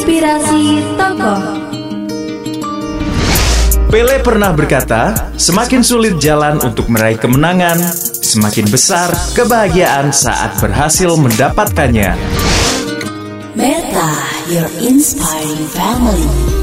Inspirasi Tokoh Pele pernah berkata, semakin sulit jalan untuk meraih kemenangan, semakin besar kebahagiaan saat berhasil mendapatkannya. Meta, your inspiring family.